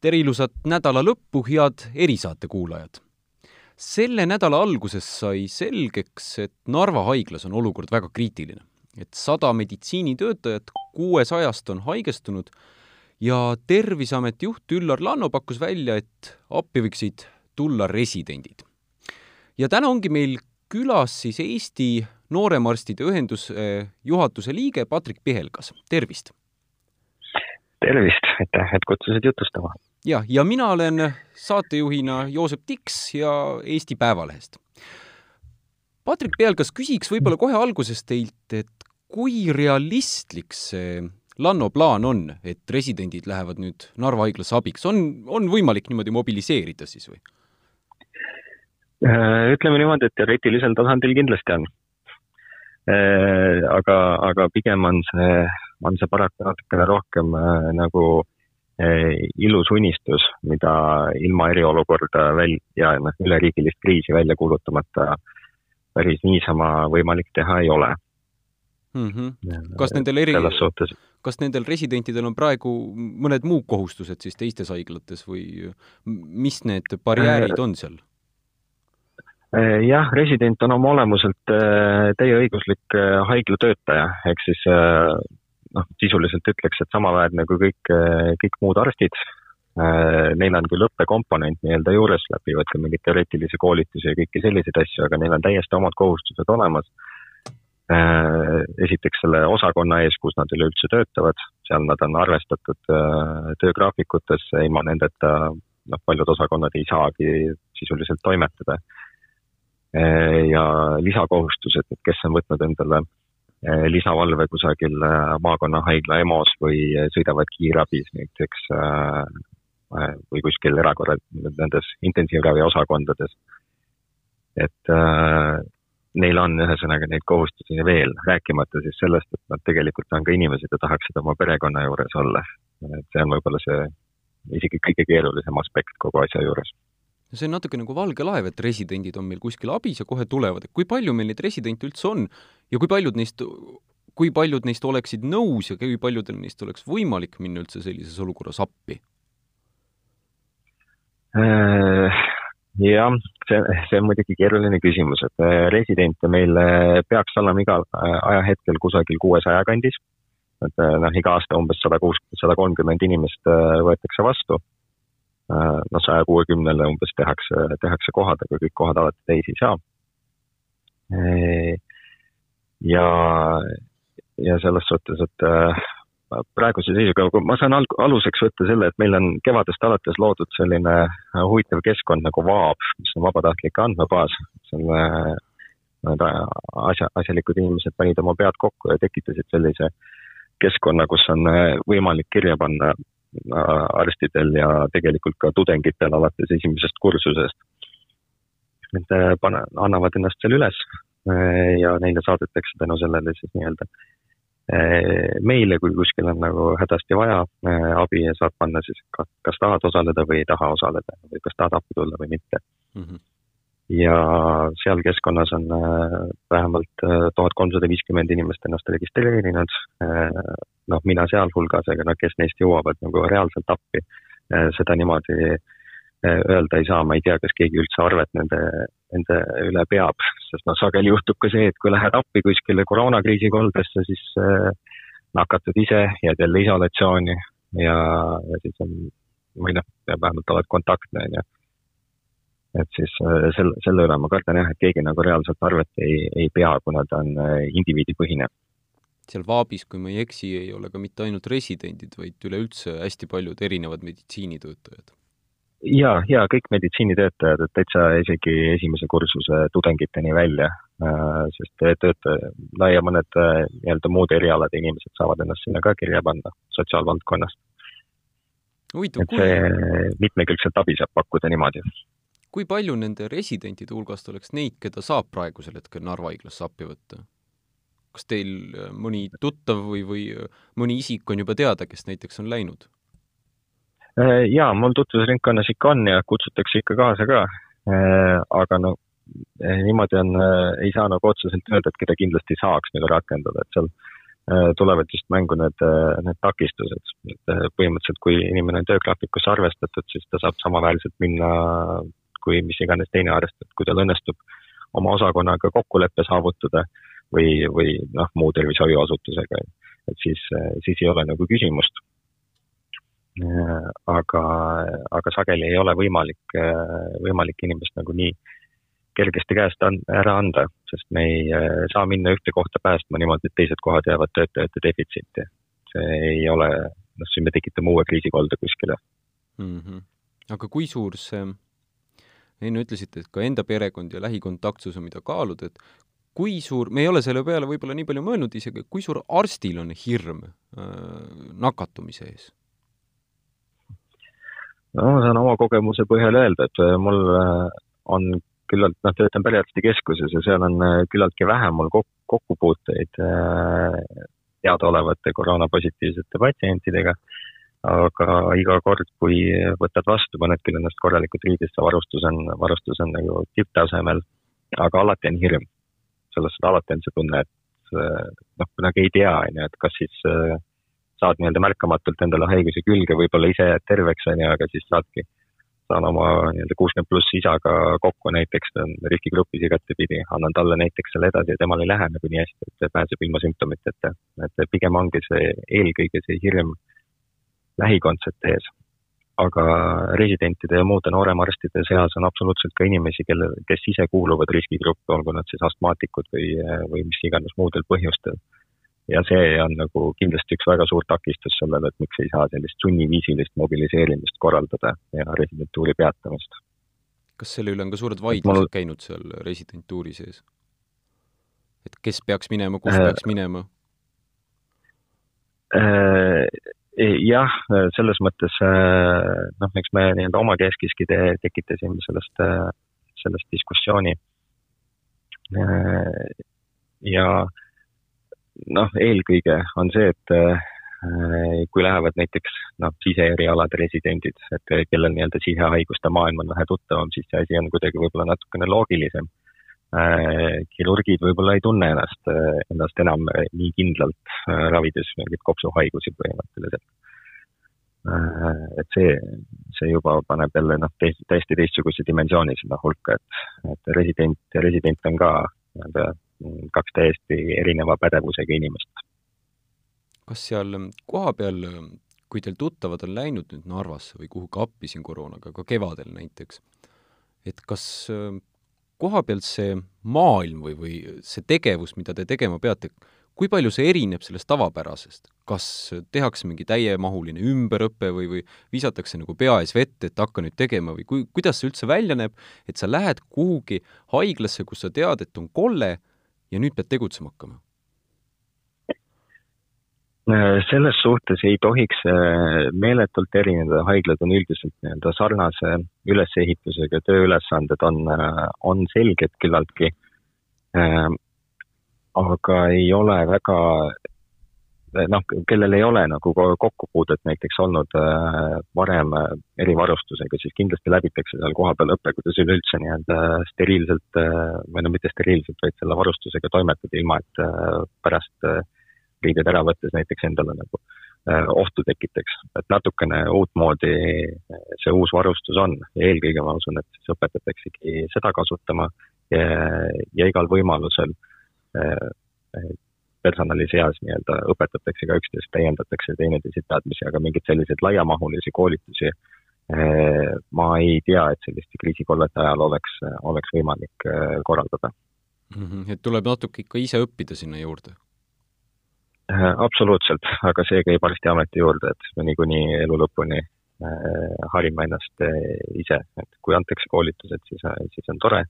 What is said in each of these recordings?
tere ilusat nädala lõppu, head erisaate kuulajad! selle nädala alguses sai selgeks, et Narva haiglas on olukord väga kriitiline. et sada meditsiinitöötajat kuuesajast on haigestunud ja Terviseameti juht Üllar Lanno pakkus välja, et appi võiksid tulla residendid. ja täna ongi meil külas siis Eesti Nooremarstide Ühenduse juhatuse liige Patrik Pihelgas, tervist! tervist, aitäh, et kutsusid jutustama! Jah, ja mina olen saatejuhina Joosep Tiks ja Eesti Päevalehest. Patrik Pihelgas, küsiks võib-olla kohe alguses teilt, et kui realistlik see Lanno plaan on, et residendid lähevad nüüd Narva haiglasse abiks, on, on võimalik niimoodi mobiliseerida siis või? Äh, ütleme niimoodi, et teoreetilisel tasandil kindlasti on. Äh, aga, aga pigem on see, on see paraku natukene rohkem äh, nagu ilus unistus, mida ilma eriolukorda väl- ja noh, üleriigilist kriisi välja kuulutamata päris niisama võimalik teha ei ole mm. -hmm. kas nendel eri, kas nendel residentidel on praegu mõned muud kohustused siis teistes haiglates või mis need barjäärid on seal? Äh, jah, resident on oma olemuselt äh, täieõiguslik haiglatöötaja, ehk siis noh, sisuliselt ütleks, et samaväärne kui kõik, kõik muud arstid. Neil on küll õppekomponent nii-öelda juures, läbivad ka mingeid teoreetilisi koolitusi ja kõiki selliseid asju, aga neil on täiesti omad kohustused olemas. esiteks selle osakonna ees, kus nad üleüldse töötavad, seal nad on arvestatud töögraafikutes, ilma nendeta noh, paljud osakonnad ei saagi sisuliselt toimetada Eh, ja lisakohustused, et kes on võtnud endale eh, lisavalve kusagil eh, maakonnahaigla EMO-s või sõidavad kiirabis näiteks või kuskil erakorra-, nendes intensiivravi osakondades. et neil on ühesõnaga neid kohustusi veel, rääkimata siis sellest, et nad tegelikult on ka inimesed ja tahaksid oma perekonna juures olla. et see on võib-olla see isegi kõige keerulisem aspekt kogu asja juures see on natuke nagu valge laev, et residendid on meil kuskil abis ja kohe tulevad, et kui palju meil neid residente üldse on ja kui paljud neist, kui paljud neist oleksid nõus ja kui paljudel neist oleks võimalik minna üldse sellises olukorras appi? Äh, jah, see, see on muidugi keeruline küsimus, et äh, residente meil äh, peaks olema igal ajahetkel kusagil kuuesaja kandis. et noh, iga aasta umbes sada kuus, sada kolmkümmend inimest võetakse vastu noh, saja kuuekümnele umbes tehakse, tehakse kohad, aga kõik kohad alati täis ei saa. ja, ja selles suhtes, et äh, praeguse seisuga, ma saan al-, aluseks võtta selle, et meil on kevadest alates loodud selline äh, huvitav keskkond nagu VAB, mis on vabatahtlike andmebaas, selle need asja, asjalikud inimesed panid oma pead kokku ja tekitasid sellise keskkonna, kus on võimalik kirja panna arstidel ja tegelikult ka tudengitel alates esimesest kursusest. Nad äh, pane, annavad ennast seal üles äh, ja neile saadetakse tänu sellele siis nii-öelda äh, meile, kui kuskil on nagu hädasti vaja abi ja saab panna siis kas tahad osaleda või ei taha osaleda või kas tahad appi tulla või mitte mm. -hmm ja seal keskkonnas on äh, vähemalt äh, tuhat kolmsada viiskümmend inimest ennast registreerinud, äh, noh, mina sealhulgas, aga noh, kes neist jõuavad nagu reaalselt appi, seda niimoodi öelda ei saa, ma ei tea, kas keegi üldse arvet nende, nende üle peab, sest noh, sageli juhtub ka see, et kui lähed appi kuskile koroonakriisi koldesse, siis nakatud ise, jääd jälle isolatsiooni ja, ja siis on, või noh, vähemalt oled kontaktne, on ju et siis äh, selle, selle üle ma kardan jah, et keegi nagu reaalselt arvet ei, ei pea, kuna ta on äh, indiviidipõhine. seal Vaabis, kui ma ei eksi, ei ole ka mitte ainult residendid, vaid üleüldse hästi paljud erinevad meditsiinitöötajad. ja, ja kõik meditsiinitöötajad, et täitsa isegi esimese kursuse tudengiteni välja, äh, sest töötaja, no ja mõned nii-öelda muude erialade inimesed saavad ennast sinna ka kirja panna sotsiaalvaldkonnast. et see mitmekülgset abi saab pakkuda niimoodi kui palju nende residentide hulgast oleks neid, keda saab praegusel hetkel Narva haiglasse appi võtta? kas teil äh, mõni tuttav või, või äh, mõni isik on juba teada, kes näiteks on läinud? Äh, jaa, mul tutvusringkonnas ikka on ja kutsutakse ikka kaasa ka. aga no niimoodi on, ei saa nagu otseselt öelda, et keda kindlasti saaks nagu rakendada, et seal tulevad just mängu need, need takistused. et põhimõtteliselt, kui inimene on töögraafikusse arvestatud, siis ta saab samaväärselt minna kui mis iganes teine et kui tal õnnestub oma osakonnaga kokkulepe saavutada või, või noh, muu tervishoiuasutusega, et siis, siis ei ole nagu küsimust aga, aga sageli ei ole võimalik, võimalik inimest nagu nii kergesti käest an-, ära anda, sest me ei saa minna ühte kohta päästma niimoodi, et teised kohad jäävad töötajate defitsiiti. see ei ole, noh, siin me tekitame uue kriisikolde kuskile mm. -hmm. aga kui suur see, enne ütlesite, et ka enda perekond ja lähikontaktsus on, mida kaaluda, et kui suur, me ei ole selle peale võib-olla nii palju mõelnud isegi, kui suur arstil on hirm äh, nakatumise ees? no ma saan oma kogemuse põhjal öelda, et äh, mul äh, on küllalt, noh, töötan perearstikeskuses ja seal on äh, küllaltki vähe mul kokkupuuteid teadaolevate koroonapositiivsete patsientidega, aga iga kord, kui võtad vastu, paned küll ennast korralikult riidesse, varustus on, varustus on nagu tipptasemel, aga alati on hirm. selles suhtes alati on see tunne, et noh, kunagi ei tea, on ju, et kas siis äh, saad nii-öelda märkamatult endale haiguse külge, võib-olla ise jääd terveks, on ju, aga siis saadki, saan oma nii-öelda kuuskümmend pluss isaga kokku näiteks, ta on riskigrupis igatepidi, annan talle näiteks selle edasi ja temal ei lähe nagu nii hästi, et pääseb ilma sümptomiteta. et pigem ongi see eelkõige see hirm lähikondsete ees. aga residentide ja muude nooremarstide seas on absoluutselt ka inimesi, kelle, kes ise kuuluvad riskigruppi, olgu nad siis astmaatikud või, või mis iganes muudel põhjustel ja see on nagu kindlasti üks väga suur takistus sellele, et miks ei saa sellist sunniviisilist mobiliseerimist korraldada ja residentuuri peatamist. kas selle üle on ka suured vaidlused mul... käinud seal residentuuri sees? et kes peaks minema, kus äh, peaks minema äh,? Jah, selles mõttes äh, noh, eks me nii-öelda omakeskiski te, tekitasime sellest, äh, sellest diskussiooni. Äh, ja noh, eelkõige on see, et kui lähevad näiteks noh, siseerialade residendid, et kellel nii-öelda sisehaiguste maailm on vähe tuttavam, siis see asi on kuidagi võib-olla natukene loogilisem. Äh, kirurgid võib-olla ei tunne ennast, ennast enam nii kindlalt äh, ravides mingeid kopsuhaigusi põhimõtteliselt. et see, see juba paneb jälle noh, täiesti teistsuguse dimensiooni sinna hulka, et, et resident ja resident on ka nii-öelda kaks täiesti erineva pädevusega inimest. kas seal kohapeal, kui teil tuttavad on läinud nüüd Narvasse või kuhugi appi siin koroonaga, ka kevadel näiteks, et kas kohapeal see maailm või, või see tegevus, mida te tegema peate, kui palju see erineb sellest tavapärasest? kas tehakse mingi täiemahuline ümberõpe või, või visatakse nagu pea ees vette, et hakka nüüd tegema või kui, kuidas see üldse välja näeb, et sa lähed kuhugi haiglasse, kus sa tead, et on kolle ja nüüd pead tegutsema hakkama? Selles suhtes ei tohiks meeletult erineda, haiglad on üldiselt nii-öelda sarnase ülesehitusega, tööülesanded on, on selged küllaltki. aga ei ole väga noh, kellel ei ole nagu kokkupuudet näiteks olnud äh, varem äh, erivarustusega, siis kindlasti läbitakse seal kohapeal õpe, kuidas üleüldse nii-öelda steriilselt äh, või no mitte steriilselt, vaid selle varustusega toimetada, ilma et pärast riided ära võttes näiteks endale nagu ohtu tekitaks. et natukene uutmoodi see uus varustus on ja eelkõige ma usun, et siis õpetataksegi seda kasutama ja, ja igal võimalusel personali seas nii-öelda õpetatakse ka üksteist, täiendatakse teineteise teadmisi, aga mingeid selliseid laiamahulisi koolitusi ma ei tea, et selliste kriisikollete ajal oleks, oleks võimalik korraldada mm. -hmm. et tuleb natuke ikka ise õppida sinna juurde? Eh, absoluutselt, aga see käib arsti ameti juurde, et me niikuinii elu lõpuni harime ennast ise, et kui antakse koolitused, siis, siis on tore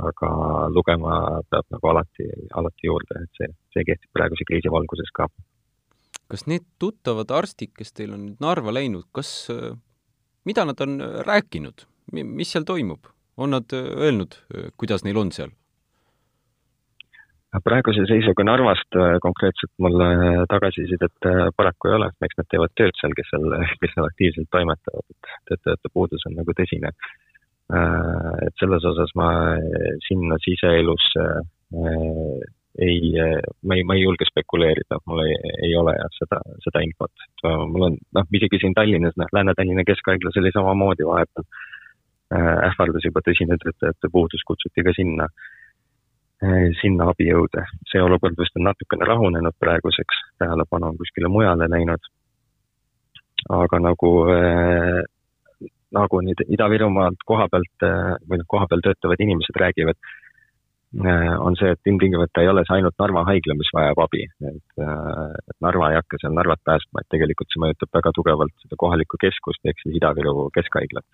aga lugema peab nagu alati, alati juurde, et see, see kehtib praeguse kriisi valguses ka. kas need tuttavad arstid, kes teil on nüüd Narva läinud, kas, mida nad on rääkinud, mis seal toimub? on nad öelnud, kuidas neil on seal? Praeguse seisuga Narvast äh, konkreetselt mulle tagasisidet äh, paraku ei ole, eks nad teevad tööd seal, kes seal, kes seal aktiivselt toimetavad, et töötajate puudus on nagu tõsine Äh, et selles osas ma sinna siseelusse äh, ei, ma ei, ma ei julge spekuleerida, mul ei, ei ole jah seda, seda infot. mul on, noh, isegi siin Tallinnas, noh, Lääne-Tallinna Keskhaiglas oli samamoodi vahepeal äh, ähvardas juba tõsine töötajate puudus, kutsuti ka sinna, äh, sinna abi jõude. see olukord vist on natukene rahunenud praeguseks, tähelepanu on kuskile mujale läinud. aga nagu äh, nagu nüüd Ida-Virumaalt koha pealt või noh, koha peal töötavad inimesed räägivad, on see, et ilmtingimata ei ole see ainult Narva haigla, mis vajab abi, et Narva ei hakka seal Narvat päästma, et tegelikult see mõjutab väga tugevalt seda kohalikku keskust, ehk siis Ida-Viru keskhaiglat.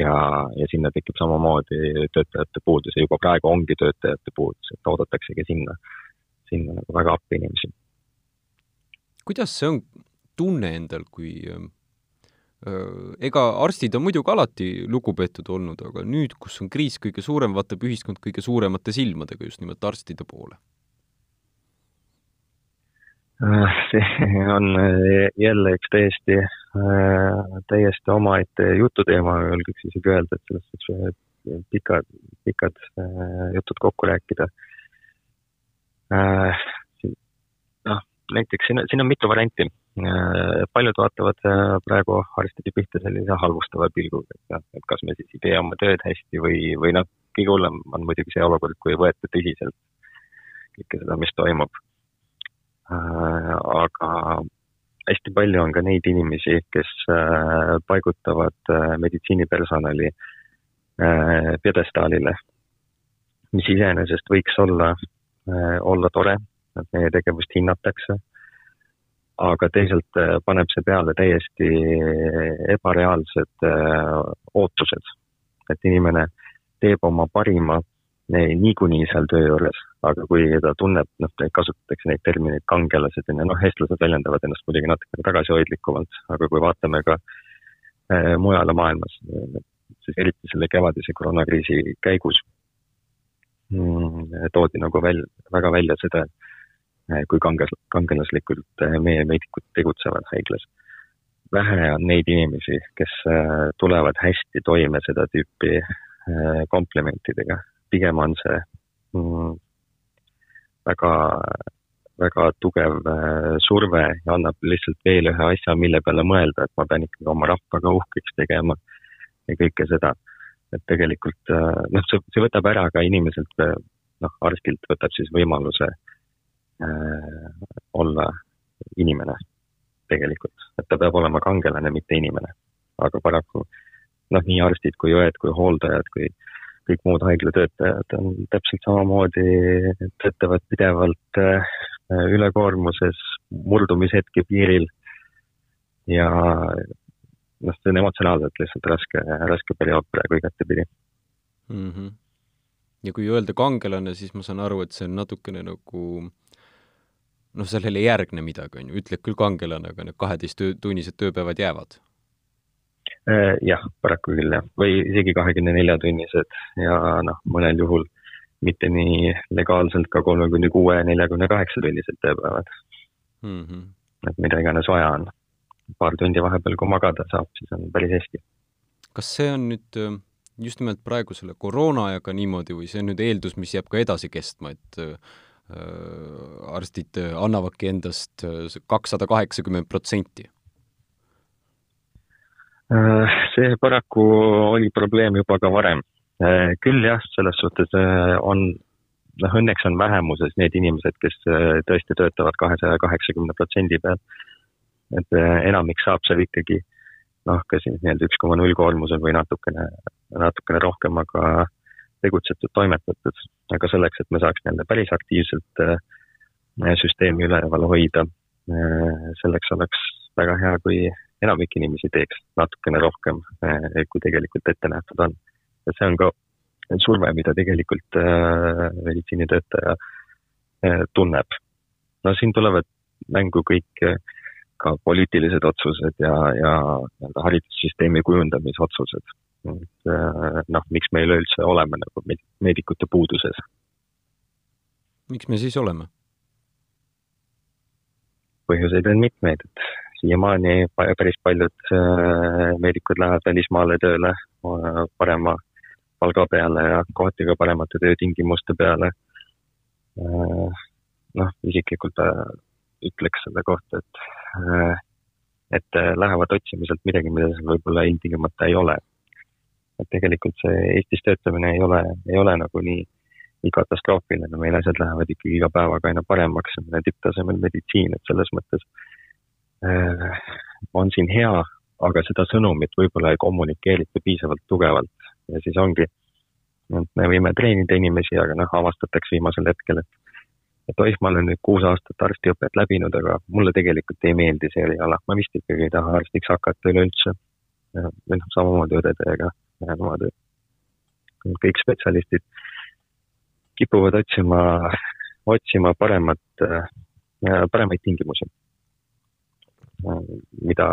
Ja, ja sinna tekib samamoodi töötajate puudus ja juba praegu ongi töötajate puudus, et oodataksegi sinna, sinna nagu väga appi inimesi. kuidas see on tunne endal, kui ega arstid on muidugi alati lugupeetud olnud, aga nüüd, kus on kriis kõige suurem, vaatab ühiskond kõige suuremate silmadega just nimelt arstide poole. Äh, see on äh, jälle üks täiesti, äh, täiesti omaette jututeema, julgeks isegi öelda, et selles suhtes pikad, pikad jutud kokku rääkida. noh, näiteks siin, siin on mitu varianti paljud vaatavad praegu arstide pihta sellise halvustava pilguga, et noh, et kas me siis ei tee oma tööd hästi või, või noh, kõige hullem on muidugi see olukord, kui ei võeta tõsiselt kõike seda, mis toimub. Äh, aga hästi palju on ka neid inimesi, kes paigutavad meditsiinipersonali pjedestaalile, mis iseenesest võiks olla, olla tore, et meie tegevust hinnatakse aga teisalt äh, paneb see peale täiesti ebareaalsed äh, ootused. et inimene teeb oma parima niikuinii seal töö juures, aga kui ta tunneb, noh, kasutatakse neid termineid kangelased ja noh, eestlased väljendavad ennast muidugi natukene tagasihoidlikumalt, aga kui vaatame ka äh, mujale maailmas, siis eriti selle kevadise koroonakriisi käigus mm, toodi nagu välja, väga välja seda, Eh, kui kanges, kangelaslikult eh, meie meedikud tegutsevad haiglas. vähe on neid inimesi, kes tulevad hästi toime seda tüüpi komplimentidega, pigem on see mm, väga, väga tugev surve ja annab lihtsalt veel ühe asja, mille peale mõelda, et ma pean ikkagi oma rahvaga uhkeks tegema ja kõike seda. et tegelikult noh, see, see võtab ära ka inimeselt, noh, arstilt võtab siis võimaluse äh, Äh, olla inimene tegelikult, et ta peab olema kangelane, mitte inimene. aga paraku noh, nii arstid kui õed kui hooldajad kui kõik muud haiglatöötajad on täpselt samamoodi, töötavad pidevalt äh, ülekoormuses, murdumishetke piiril ja noh, see on emotsionaalselt lihtsalt raske, raske periood praegu igatepidi mm. -hmm. ja kui öelda kangelane, siis ma saan aru, et see on natukene nagu noh, sellele ei järgne midagi, on ju, ütleb küll kangelane, aga need kaheteisttunnised tööpäevad jäävad. Äh, jah, paraku küll jah, või isegi kahekümne nelja tunnised ja noh, mõnel juhul mitte nii legaalselt ka kolmekümne kuue, neljakümne kaheksa tunnised tööpäevad mm. -hmm. et mida iganes vaja on. paar tundi vahepeal, kui magada saab, siis on päris hästi. kas see on nüüd äh, just nimelt praegu selle koroona ajaga niimoodi või see on nüüd eeldus, mis jääb ka edasi kestma, et äh, Äh, arstid annavadki endast kakssada kaheksakümmend protsenti? See paraku oli probleem juba ka varem. küll jah, selles suhtes on, noh õnneks on vähemuses need inimesed, kes tõesti töötavad kahesaja kaheksakümne protsendi peal. et enamik saab seal ikkagi noh, kas siis nii-öelda üks koma null koormusel või natukene, natukene rohkem, aga tegutsetud, toimetatud, aga selleks, et me saaks nii-öelda päris aktiivselt äh, süsteemi üleval hoida, äh, selleks oleks väga hea, kui enamik inimesi teeks natukene rohkem, äh, kui tegelikult ette nähtud on. ja see on ka surve, mida tegelikult meditsiinitöötaja tunneb. no siin tulevad mängu kõik ka poliitilised otsused ja, ja nii-öelda haridussüsteemi kujundamisotsused et äh, noh, miks me üleüldse oleme nagu meedikute puuduses. miks me siis oleme? põhjuseid on mitmeid, et siiamaani päris paljud äh, meedikud lähevad välismaale tööle äh, parema palga peale ja kohati ka paremate töötingimuste peale. noh, isiklikult ütleks selle kohta, et, et lähevad otsima sealt midagi, mida seal võib-olla ilmtingimata ei ole. et tegelikult see Eestis töötamine ei ole, ei ole nagu nii, nii katastroofiline, meil asjad lähevad ikkagi iga päevaga aina paremaks, see on tipptasemel meditsiin, et selles mõttes äh, on siin hea, aga seda sõnumit võib-olla ei kommunikeerita piisavalt tugevalt ja siis ongi, et me võime treenida inimesi, aga noh, avastatakse viimasel hetkel, et et oih, ma olen nüüd kuus aastat arstiõpet läbinud, aga mulle tegelikult ei meeldi see eriala, ma vist ikkagi ei taha arstiks hakata üleüldse. või noh, samamoodi õdedega niimoodi. kõik spetsialistid kipuvad otsima, otsima paremat, paremaid tingimusi, mida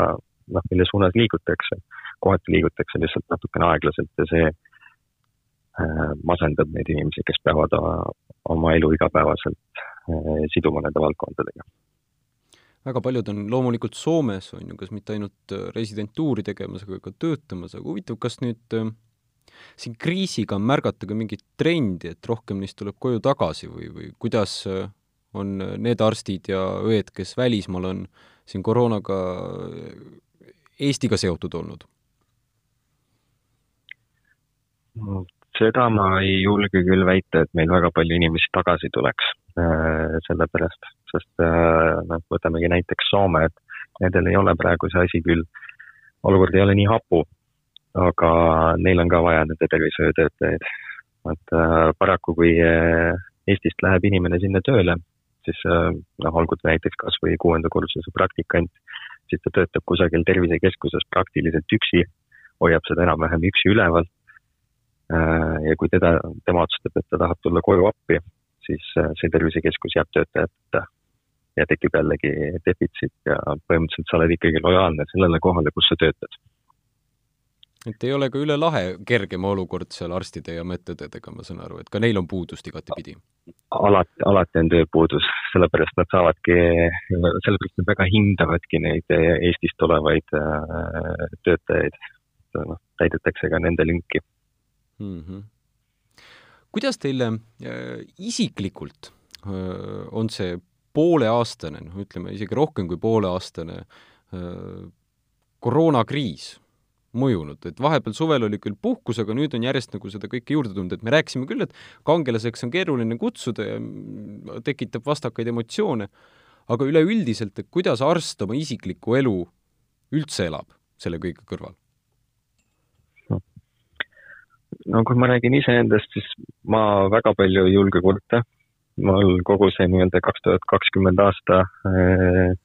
noh, mille suunas liigutakse, kohati liigutakse lihtsalt natukene aeglaselt ja see Äh, masendab neid inimesi, kes peavad äh, oma elu igapäevaselt äh, siduma nende valdkondadega. väga paljud on loomulikult Soomes, on ju, kas mitte ainult residentuuri tegemas, aga ka töötamas, aga huvitav, kas nüüd siin kriisiga on märgata ka mingit trendi, et rohkem neist tuleb koju tagasi või, või kuidas on need arstid ja õed, kes välismaal on siin koroonaga Eestiga seotud olnud? seda ma ei julge küll väita, et meil väga palju inimesi tagasi tuleks äh, sellepärast, sest äh, noh, võtamegi näiteks Soome, et nendel ei ole praegu see asi küll, olukord ei ole nii hapu, aga neil on ka vaja nende tervishoiutöötajaid. et äh, paraku, kui Eestist läheb inimene sinna tööle, siis noh, olgu ta näiteks kas või kuuenda kursuse praktikant, siis ta töötab kusagil tervisekeskuses praktiliselt üksi, hoiab seda enam-vähem üksi üleval Äh, ja kui teda, tema otsustab, et ta tahab tulla koju appi, siis äh, see tervisekeskus jääb töötajata ja tekib jällegi defitsiit ja põhimõtteliselt sa oled ikkagi lojaalne sellele kohale, kus sa töötad. Et ei ole ka üle lahe kergem olukord seal arstide ja medõdedega, ma saan aru, et ka neil on puudust igatepidi? alati, alati on tööpuudus, sellepärast nad saavadki, sellepärast nad väga hindavadki neid Eestist tulevaid äh, töötajaid, noh, täidetakse ka nende lünki mm. -hmm. kuidas teile äh, isiklikult äh, on see pooleaastane, noh, ütleme isegi rohkem kui pooleaastane äh, koroonakriis mõjunud, et vahepeal suvel oli küll puhkus, aga nüüd on järjest nagu seda kõike juurde tulnud, et me rääkisime küll, et kangelaseks on keeruline kutsuda ja tekitab vastakaid emotsioone, aga üleüldiselt, et kuidas arst oma isiklikku elu üldse elab selle kõige kõrval? no kui ma räägin iseendast, siis ma väga palju ei julge kurta. mul kogu see nii-öelda kaks tuhat kakskümmend aasta äh,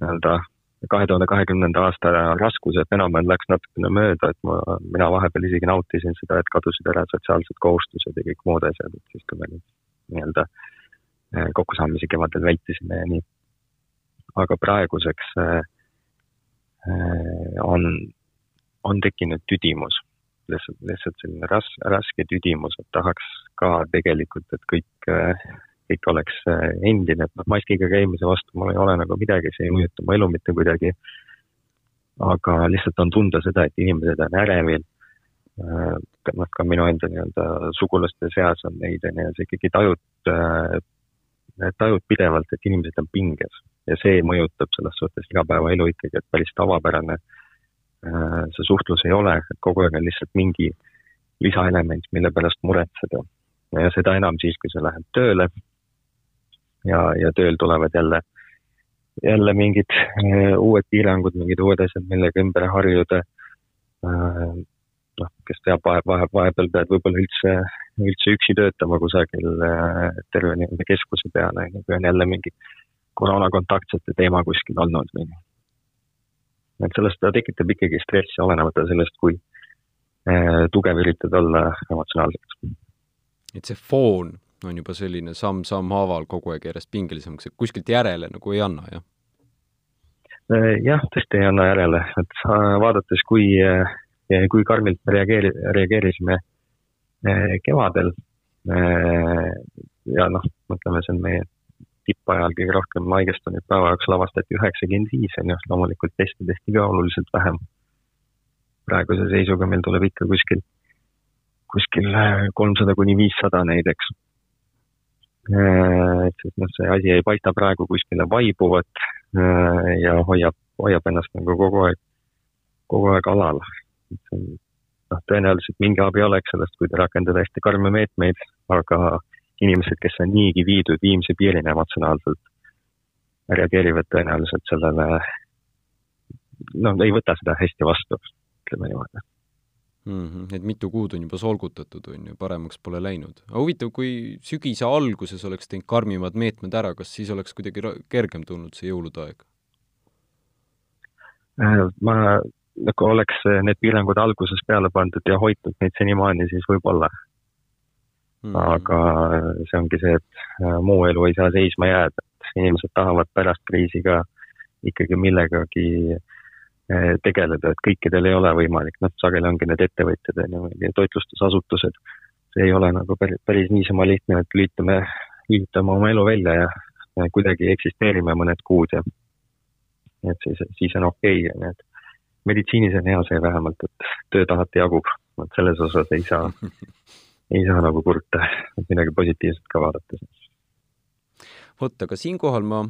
nii-öelda kahe tuhande kahekümnenda aasta raskused enam-vähem läks natukene mööda, et ma, mina vahepeal isegi nautisin seda, et kadusid ära sotsiaalsed kohustused ja kõik muud asjad, et siis, kui me nii-öelda äh, kokkusaamisi kevadel vältisime ja nii. aga praeguseks äh, on, on tekkinud tüdimus lihtsalt, lihtsalt selline ras-, raske tüdimus, et tahaks ka tegelikult, et kõik, kõik oleks äh, endine, et noh, maskiga käimise vastu mul ei ole nagu midagi, see ei mõjuta mu elu mitte kuidagi. aga lihtsalt on tunda seda, et inimesed on ärevil. Äh, noh, ka minu enda nii-öelda sugulaste seas on neid, on ju, sa ikkagi tajud, äh, tajud pidevalt, et inimesed on pinges ja see mõjutab selles suhtes igapäevaelu ikkagi, et päris tavapärane see suhtlus ei ole, et kogu aeg on lihtsalt mingi lisaelement, mille pärast muretseda. ja seda enam siis, kui sa lähed tööle ja, ja tööl tulevad jälle, jälle mingid uh, uued piirangud, mingid uued asjad, millega ümber harjuda uh,. noh, kes teab, vahe, vahe, vahepeal pead võib-olla üldse, üldse üksi töötama kusagil uh, terve nii-öelda keskuse peal, on ju, kui on jälle mingi koroonakontaktsete teema kuskil olnud või et sellest ta tekitab ikkagi stressi, olenemata sellest, kui äh, tugev üritad olla emotsionaalselt. et see foon on juba selline samm-samm haaval kogu aeg järjest pingelisemaks, et kuskilt järele nagu ei anna, jah? Äh, jah, tõesti ei anna järele, et vaadates, kui, äh, kui karmilt me reageeri-, reageerisime kevadel ja noh, mõtleme, see on meie tippajal kõige rohkem haigestunuid päeva jaoks lavastati üheksakümmend viis, on ju, loomulikult teste tehti ka oluliselt vähem. praeguse seisuga meil tuleb ikka kuskil, kuskil kolmsada kuni viissada neid, eks. Et siis noh, see asi ei paista praegu kuskile vaibuvat ja hoiab, hoiab ennast nagu kogu aeg, kogu aeg alal. noh, tõenäoliselt mingi abi oleks sellest, kui rakendada hästi karme meetmeid, aga inimesed, kes on niigi viidud viimse piirini emotsionaalselt, reageerivad tõenäoliselt sellele, noh, ei võta seda hästi vastu, ütleme niimoodi mm. -hmm. et mitu kuud on juba solgutatud, on ju, paremaks pole läinud. aga huvitav, kui sügise alguses oleks teinud karmimad meetmed ära, kas siis oleks kuidagi kergem tulnud see jõulude aeg? Äh, ma, nagu oleks need piirangud alguses peale pandud ja hoitud neid senimaani, siis võib-olla mm. -hmm. aga see ongi see, et äh, muu elu ei saa seisma jääda, et inimesed tahavad pärast kriisi ka ikkagi millegagi äh, tegeleda, et kõikidel ei ole võimalik, noh, sageli ongi need ettevõtjad, on ju, toitlustusasutused, see ei ole nagu päris, päris niisama lihtne, et lülitame, lülitame oma elu välja ja, ja kuidagi eksisteerime mõned kuud ja et siis, siis on okei okay,, on ju, et meditsiinis on hea see vähemalt, et tööd alati jagub, et selles osas ei saa ei saa nagu kurta, midagi positiivset ka vaadata. vot, aga siinkohal ma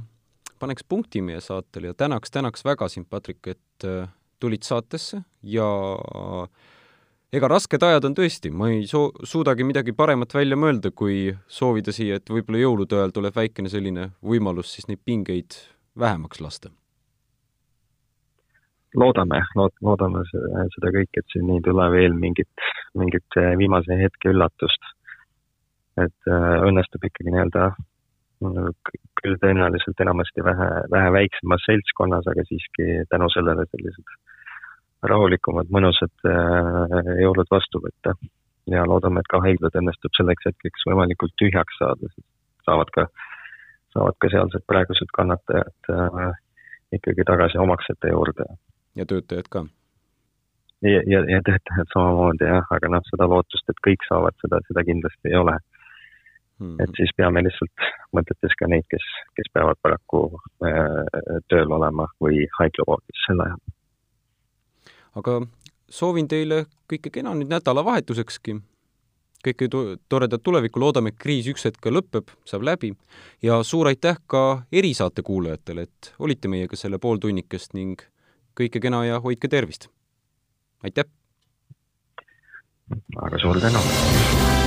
paneks punkti meie saatele ja tänaks, tänaks väga sind, Patrik, et äh, tulid saatesse ja ega rasked ajad on tõesti, ma ei soo-, suudagi midagi paremat välja mõelda, kui soovida siia, et võib-olla jõulude ajal tuleb väikene selline võimalus siis neid pingeid vähemaks lasta loodame, lood-, loodame seda kõike, et siin ei tule veel mingit, mingit äh, viimase hetke üllatust. et äh, õnnestub ikkagi nii-öelda küll tõenäoliselt enamasti vähe, vähe väiksemas seltskonnas, aga siiski tänu sellele sellised rahulikumad, mõnusad äh, jõulud vastu võtta. ja loodame, et ka haiglad õnnestub selleks hetkeks võimalikult tühjaks saada, saavad ka, saavad ka sealsed praegused kannatajad äh, ikkagi tagasi omaksete juurde ja töötajad ka. ja, ja, ja töötajad samamoodi jah, aga noh, seda lootust, et kõik saavad seda, seda kindlasti ei ole hmm.. et siis peame lihtsalt, mõtetes ka neid, kes, kes peavad paraku äh, tööl olema või haiglavoodis sel ajal. aga soovin teile kõike kena nüüd nädalavahetusekski kõike toredat tulevikku, loodame, et kriis üks hetk lõpeb, saab läbi ja suur aitäh ka erisaate kuulajatele, et olite meiega selle pooltunnikest ning kõike kena ja hoidke tervist! aitäh! väga suur tänu!